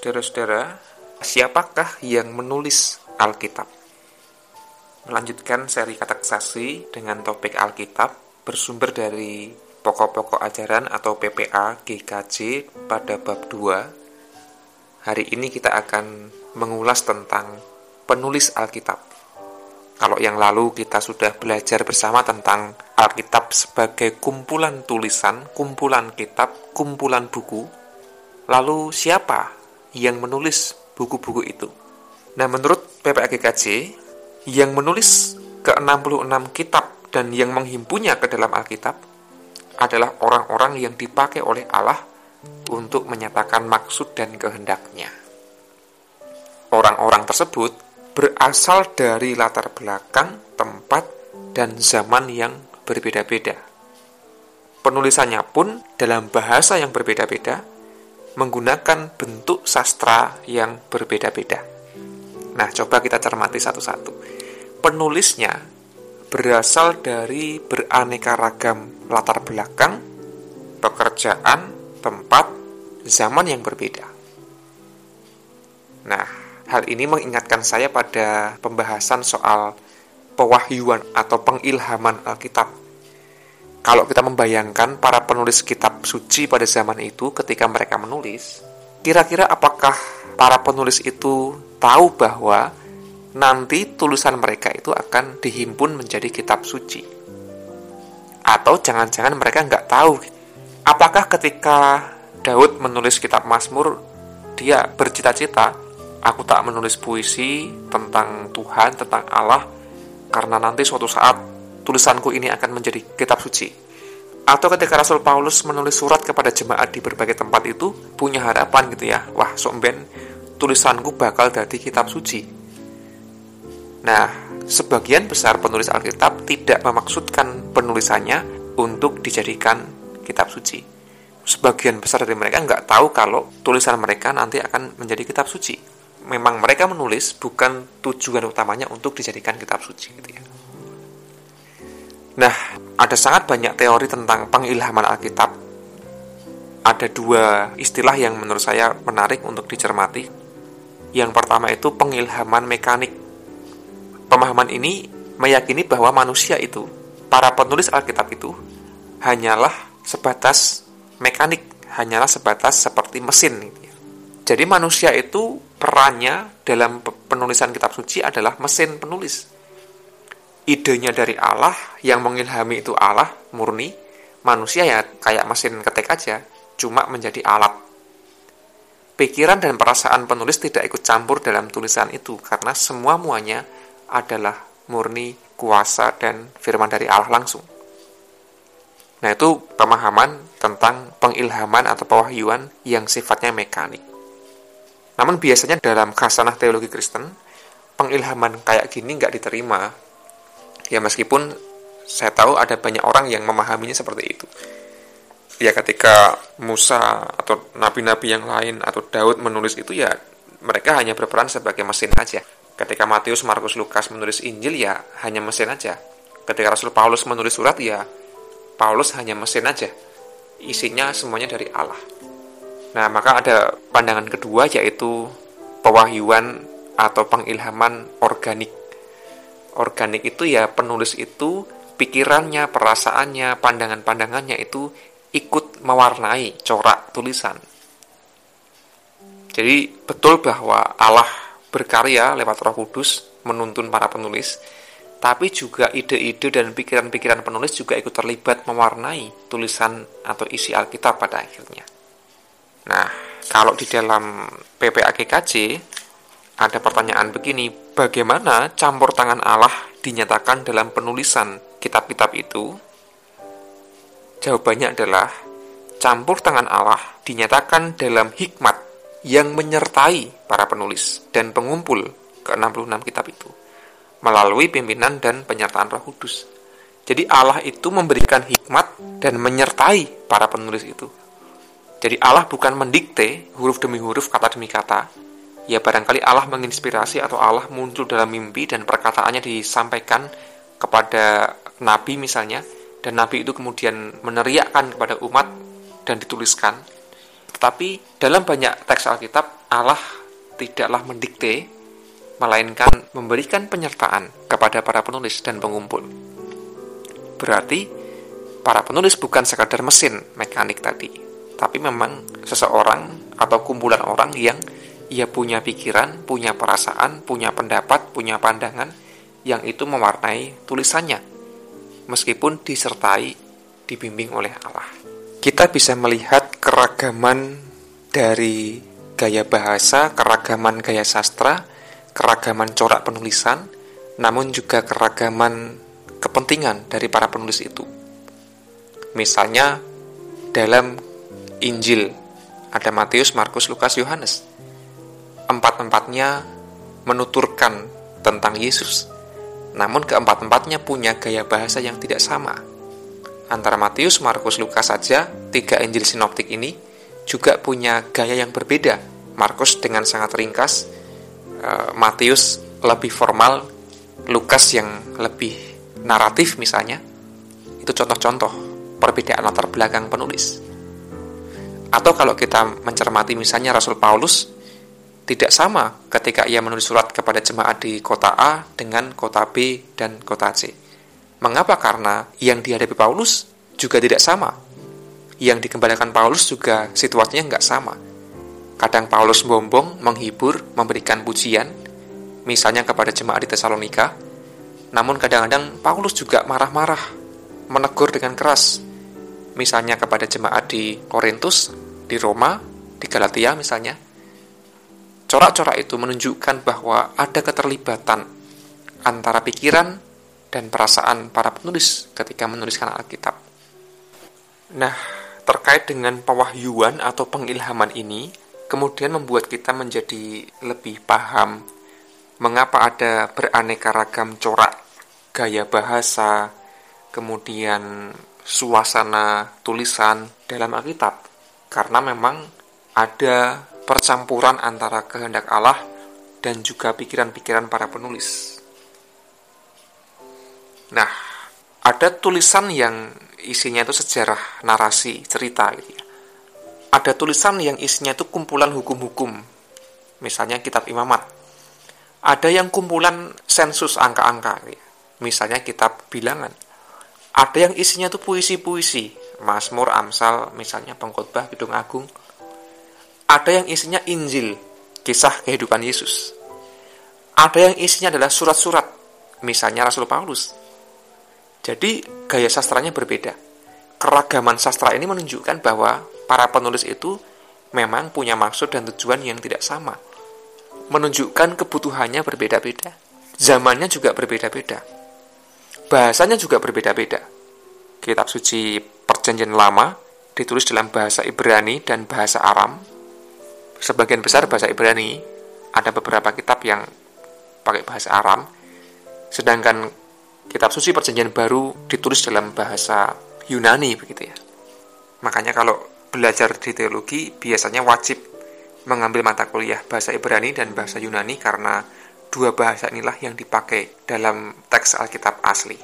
Saudara-saudara, siapakah yang menulis Alkitab? Melanjutkan seri kateksasi dengan topik Alkitab bersumber dari pokok-pokok ajaran atau PPA GKJ pada bab 2. Hari ini kita akan mengulas tentang penulis Alkitab. Kalau yang lalu kita sudah belajar bersama tentang Alkitab sebagai kumpulan tulisan, kumpulan kitab, kumpulan buku. Lalu siapa yang menulis buku-buku itu. Nah, menurut PPAGKJ, yang menulis ke-66 kitab dan yang menghimpunnya ke dalam Alkitab adalah orang-orang yang dipakai oleh Allah untuk menyatakan maksud dan kehendaknya. Orang-orang tersebut berasal dari latar belakang, tempat, dan zaman yang berbeda-beda. Penulisannya pun dalam bahasa yang berbeda-beda, menggunakan bentuk sastra yang berbeda-beda. Nah, coba kita cermati satu-satu. Penulisnya berasal dari beraneka ragam latar belakang, pekerjaan, tempat, zaman yang berbeda. Nah, hal ini mengingatkan saya pada pembahasan soal pewahyuan atau pengilhaman Alkitab kalau kita membayangkan para penulis kitab suci pada zaman itu ketika mereka menulis, kira-kira apakah para penulis itu tahu bahwa nanti tulisan mereka itu akan dihimpun menjadi kitab suci? Atau jangan-jangan mereka nggak tahu? Apakah ketika Daud menulis kitab Mazmur, dia bercita-cita, aku tak menulis puisi tentang Tuhan, tentang Allah, karena nanti suatu saat tulisanku ini akan menjadi kitab suci. Atau ketika Rasul Paulus menulis surat kepada jemaat di berbagai tempat itu, punya harapan gitu ya, wah somben tulisanku bakal jadi kitab suci. Nah, sebagian besar penulis Alkitab tidak memaksudkan penulisannya untuk dijadikan kitab suci. Sebagian besar dari mereka nggak tahu kalau tulisan mereka nanti akan menjadi kitab suci. Memang mereka menulis bukan tujuan utamanya untuk dijadikan kitab suci gitu ya. Nah, ada sangat banyak teori tentang pengilhaman Alkitab. Ada dua istilah yang menurut saya menarik untuk dicermati. Yang pertama itu pengilhaman mekanik. Pemahaman ini meyakini bahwa manusia itu, para penulis Alkitab itu, hanyalah sebatas mekanik, hanyalah sebatas seperti mesin. Jadi manusia itu perannya dalam penulisan kitab suci adalah mesin penulis idenya dari Allah, yang mengilhami itu Allah murni, manusia ya kayak mesin ketik aja, cuma menjadi alat. Pikiran dan perasaan penulis tidak ikut campur dalam tulisan itu karena semua muanya adalah murni kuasa dan firman dari Allah langsung. Nah, itu pemahaman tentang pengilhaman atau pewahyuan yang sifatnya mekanik. Namun biasanya dalam khasanah teologi Kristen, pengilhaman kayak gini nggak diterima Ya meskipun saya tahu ada banyak orang yang memahaminya seperti itu. Ya ketika Musa atau nabi-nabi yang lain atau Daud menulis itu ya mereka hanya berperan sebagai mesin aja. Ketika Matius, Markus, Lukas menulis Injil ya hanya mesin aja. Ketika Rasul Paulus menulis surat ya Paulus hanya mesin aja. Isinya semuanya dari Allah. Nah, maka ada pandangan kedua yaitu pewahyuan atau pengilhaman organik organik itu ya penulis itu pikirannya, perasaannya, pandangan-pandangannya itu ikut mewarnai corak tulisan. Jadi betul bahwa Allah berkarya lewat Roh Kudus menuntun para penulis, tapi juga ide-ide dan pikiran-pikiran penulis juga ikut terlibat mewarnai tulisan atau isi Alkitab pada akhirnya. Nah, kalau di dalam PPAGKJ ada pertanyaan begini, bagaimana campur tangan Allah dinyatakan dalam penulisan kitab-kitab itu? Jawabannya adalah campur tangan Allah dinyatakan dalam hikmat yang menyertai para penulis dan pengumpul ke-66 kitab itu melalui pimpinan dan penyertaan Roh Kudus. Jadi Allah itu memberikan hikmat dan menyertai para penulis itu. Jadi Allah bukan mendikte huruf demi huruf, kata demi kata, ya barangkali Allah menginspirasi atau Allah muncul dalam mimpi dan perkataannya disampaikan kepada nabi misalnya dan nabi itu kemudian meneriakkan kepada umat dan dituliskan Tetapi dalam banyak teks Alkitab, Allah tidaklah mendikte, melainkan memberikan penyertaan kepada para penulis dan pengumpul. Berarti, para penulis bukan sekadar mesin mekanik tadi, tapi memang seseorang atau kumpulan orang yang ia punya pikiran, punya perasaan, punya pendapat, punya pandangan yang itu mewarnai tulisannya, meskipun disertai dibimbing oleh Allah. Kita bisa melihat keragaman dari gaya bahasa, keragaman gaya sastra, keragaman corak penulisan, namun juga keragaman kepentingan dari para penulis itu. Misalnya dalam Injil ada Matius, Markus, Lukas, Yohanes. Empat-empatnya menuturkan tentang Yesus. Namun keempat-empatnya punya gaya bahasa yang tidak sama. Antara Matius, Markus, Lukas saja, tiga Injil sinoptik ini juga punya gaya yang berbeda. Markus dengan sangat ringkas, eh, Matius lebih formal, Lukas yang lebih naratif misalnya. Itu contoh-contoh perbedaan latar belakang penulis. Atau kalau kita mencermati misalnya Rasul Paulus tidak sama ketika ia menulis surat kepada jemaat di kota A dengan kota B dan kota C. Mengapa? Karena yang dihadapi Paulus juga tidak sama. Yang dikembalikan Paulus juga situasinya nggak sama. Kadang Paulus bombong, menghibur, memberikan pujian, misalnya kepada jemaat di Tesalonika. Namun kadang-kadang Paulus juga marah-marah, menegur dengan keras, misalnya kepada jemaat di Korintus, di Roma, di Galatia misalnya, corak-corak itu menunjukkan bahwa ada keterlibatan antara pikiran dan perasaan para penulis ketika menuliskan Alkitab. Nah, terkait dengan pewahyuan atau pengilhaman ini, kemudian membuat kita menjadi lebih paham mengapa ada beraneka ragam corak gaya bahasa, kemudian suasana tulisan dalam Alkitab karena memang ada percampuran antara kehendak Allah dan juga pikiran-pikiran para penulis. Nah, ada tulisan yang isinya itu sejarah, narasi, cerita gitu ya. Ada tulisan yang isinya itu kumpulan hukum-hukum, misalnya kitab imamat. Ada yang kumpulan sensus angka-angka, gitu ya. misalnya kitab bilangan. Ada yang isinya itu puisi-puisi, Mazmur, Amsal, misalnya pengkhotbah Kidung Agung. Ada yang isinya Injil, kisah kehidupan Yesus. Ada yang isinya adalah surat-surat, misalnya Rasul Paulus. Jadi gaya sastranya berbeda. Keragaman sastra ini menunjukkan bahwa para penulis itu memang punya maksud dan tujuan yang tidak sama. Menunjukkan kebutuhannya berbeda-beda. Zamannya juga berbeda-beda. Bahasanya juga berbeda-beda. Kitab suci Perjanjian Lama ditulis dalam bahasa Ibrani dan bahasa Aram. Sebagian besar bahasa Ibrani, ada beberapa kitab yang pakai bahasa Aram. Sedangkan kitab suci Perjanjian Baru ditulis dalam bahasa Yunani begitu ya. Makanya kalau belajar di teologi biasanya wajib mengambil mata kuliah bahasa Ibrani dan bahasa Yunani karena dua bahasa inilah yang dipakai dalam teks Alkitab asli.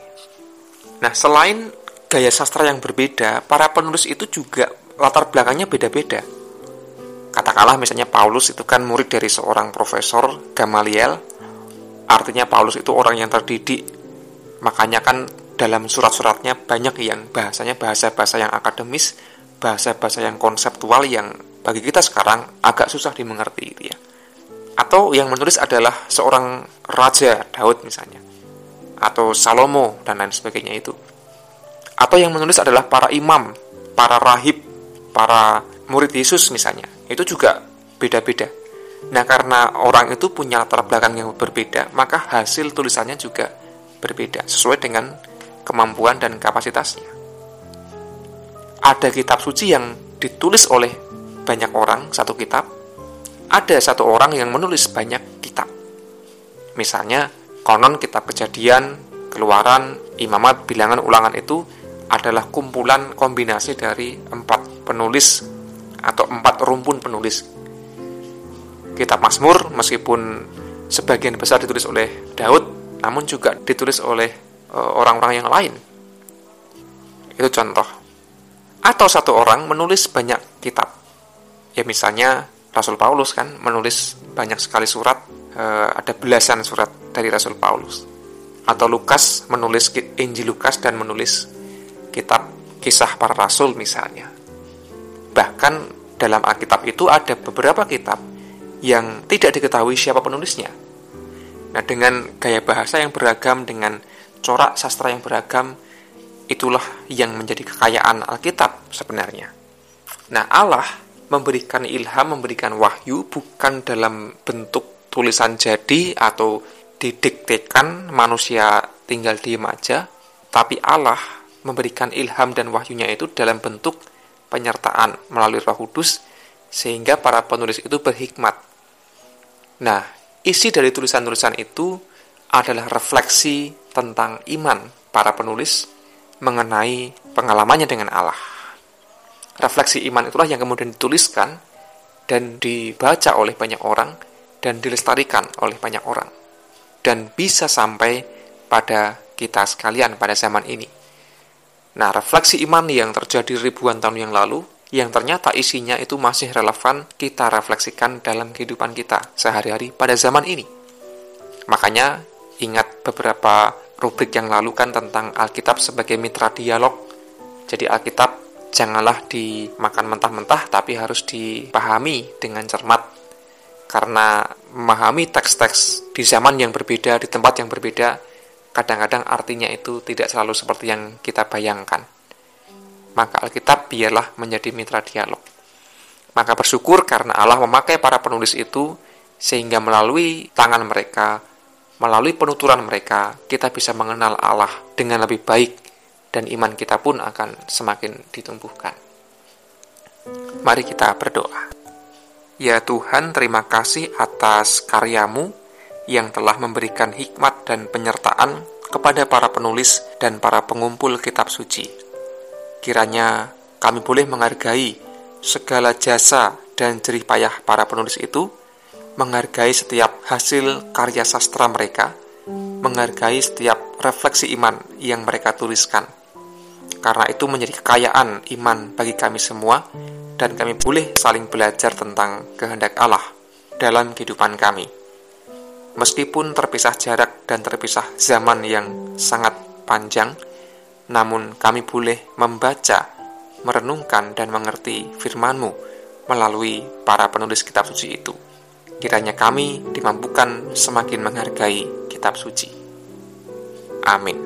Nah, selain gaya sastra yang berbeda, para penulis itu juga latar belakangnya beda-beda. Katakanlah misalnya Paulus itu kan murid dari seorang profesor Gamaliel, artinya Paulus itu orang yang terdidik, makanya kan dalam surat-suratnya banyak yang bahasanya bahasa-bahasa yang akademis, bahasa-bahasa yang konseptual yang bagi kita sekarang agak susah dimengerti gitu ya. Atau yang menulis adalah seorang raja Daud misalnya, atau Salomo dan lain sebagainya itu atau yang menulis adalah para imam, para rahib, para murid Yesus misalnya. Itu juga beda-beda. Nah, karena orang itu punya latar belakang yang berbeda, maka hasil tulisannya juga berbeda sesuai dengan kemampuan dan kapasitasnya. Ada kitab suci yang ditulis oleh banyak orang, satu kitab. Ada satu orang yang menulis banyak kitab. Misalnya, konon kitab kejadian, keluaran, imamat, bilangan, ulangan itu adalah kumpulan kombinasi dari empat penulis atau empat rumpun penulis. Kitab Mazmur meskipun sebagian besar ditulis oleh Daud, namun juga ditulis oleh e, orang-orang yang lain. Itu contoh. Atau satu orang menulis banyak kitab. Ya misalnya Rasul Paulus kan menulis banyak sekali surat, eh, ada belasan surat dari Rasul Paulus. Atau Lukas menulis Injil Lukas dan menulis kitab kisah para rasul misalnya. Bahkan dalam Alkitab itu ada beberapa kitab yang tidak diketahui siapa penulisnya. Nah, dengan gaya bahasa yang beragam, dengan corak sastra yang beragam, itulah yang menjadi kekayaan Alkitab sebenarnya. Nah, Allah memberikan ilham, memberikan wahyu bukan dalam bentuk tulisan jadi atau didiktekan manusia tinggal diem aja, tapi Allah memberikan ilham dan wahyunya itu dalam bentuk penyertaan melalui Roh Kudus sehingga para penulis itu berhikmat. Nah, isi dari tulisan-tulisan itu adalah refleksi tentang iman para penulis mengenai pengalamannya dengan Allah refleksi iman itulah yang kemudian dituliskan dan dibaca oleh banyak orang dan dilestarikan oleh banyak orang dan bisa sampai pada kita sekalian pada zaman ini. Nah, refleksi iman yang terjadi ribuan tahun yang lalu yang ternyata isinya itu masih relevan kita refleksikan dalam kehidupan kita sehari-hari pada zaman ini. Makanya ingat beberapa rubrik yang lalu kan tentang Alkitab sebagai mitra dialog. Jadi Alkitab janganlah dimakan mentah-mentah tapi harus dipahami dengan cermat karena memahami teks-teks di zaman yang berbeda, di tempat yang berbeda, kadang-kadang artinya itu tidak selalu seperti yang kita bayangkan. Maka Alkitab biarlah menjadi mitra dialog. Maka bersyukur karena Allah memakai para penulis itu sehingga melalui tangan mereka, melalui penuturan mereka, kita bisa mengenal Allah dengan lebih baik dan iman kita pun akan semakin ditumbuhkan. Mari kita berdoa. Ya Tuhan, terima kasih atas karyamu yang telah memberikan hikmat dan penyertaan kepada para penulis dan para pengumpul kitab suci. Kiranya kami boleh menghargai segala jasa dan jerih payah para penulis itu, menghargai setiap hasil karya sastra mereka, menghargai setiap refleksi iman yang mereka tuliskan, karena itu menjadi kekayaan iman bagi kami semua dan kami boleh saling belajar tentang kehendak Allah dalam kehidupan kami. Meskipun terpisah jarak dan terpisah zaman yang sangat panjang, namun kami boleh membaca, merenungkan dan mengerti firman-Mu melalui para penulis kitab suci itu. Kiranya kami dimampukan semakin menghargai kitab suci. Amin.